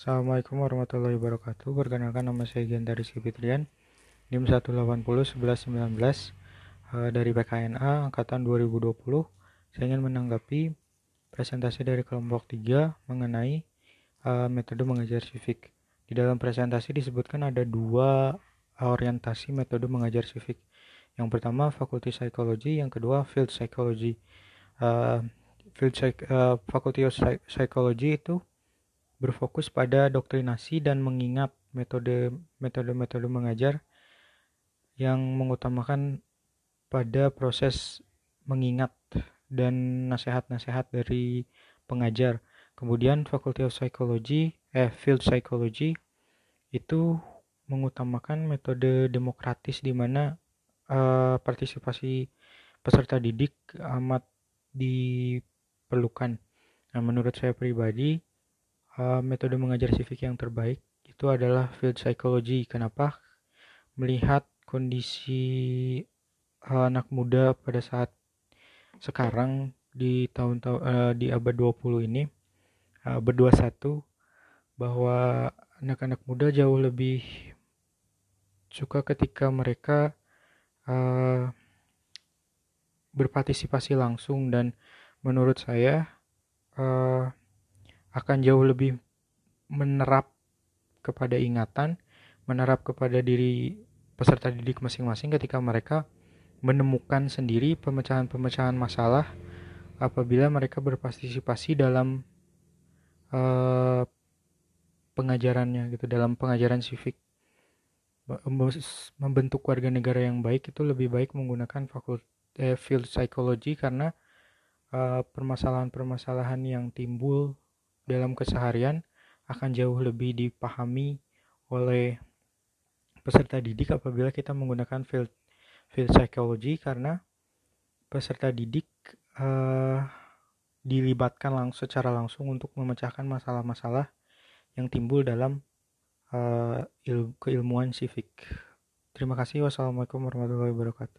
Assalamualaikum warahmatullahi wabarakatuh. Perkenalkan nama saya Genta Rizky Fitrian, NIM 180 1119 uh, dari PKNA angkatan 2020. Saya ingin menanggapi presentasi dari kelompok 3 mengenai uh, metode mengajar civic. Di dalam presentasi disebutkan ada dua orientasi metode mengajar civic. Yang pertama Fakulti Psikologi, yang kedua Field Psychology. Uh, field psych, uh, Faculty of Psychology itu berfokus pada doktrinasi dan mengingat metode metode-metode mengajar yang mengutamakan pada proses mengingat dan nasihat-nasihat dari pengajar. Kemudian Faculty of Psychology, eh Field Psychology itu mengutamakan metode demokratis di mana uh, partisipasi peserta didik amat diperlukan. Nah, menurut saya pribadi, uh, metode mengajar civic yang terbaik itu adalah field psychology. Kenapa? Melihat kondisi uh, anak muda pada saat sekarang di tahun-tahun uh, di abad 20 ini uh, berdua satu bahwa anak-anak muda jauh lebih suka ketika mereka berpartisipasi langsung dan menurut saya uh, akan jauh lebih menerap kepada ingatan, menerap kepada diri peserta didik masing-masing ketika mereka menemukan sendiri pemecahan-pemecahan masalah apabila mereka berpartisipasi dalam uh, pengajarannya gitu dalam pengajaran civic. Membentuk warga negara yang baik itu lebih baik menggunakan fakultas eh, field psychology karena uh, permasalahan-permasalahan yang timbul dalam keseharian akan jauh lebih dipahami oleh peserta didik apabila kita menggunakan field field psychology karena peserta didik uh, dilibatkan langsung secara langsung untuk memecahkan masalah-masalah yang timbul dalam uh, il keilmuan civic. Terima kasih. Wassalamualaikum warahmatullahi wabarakatuh.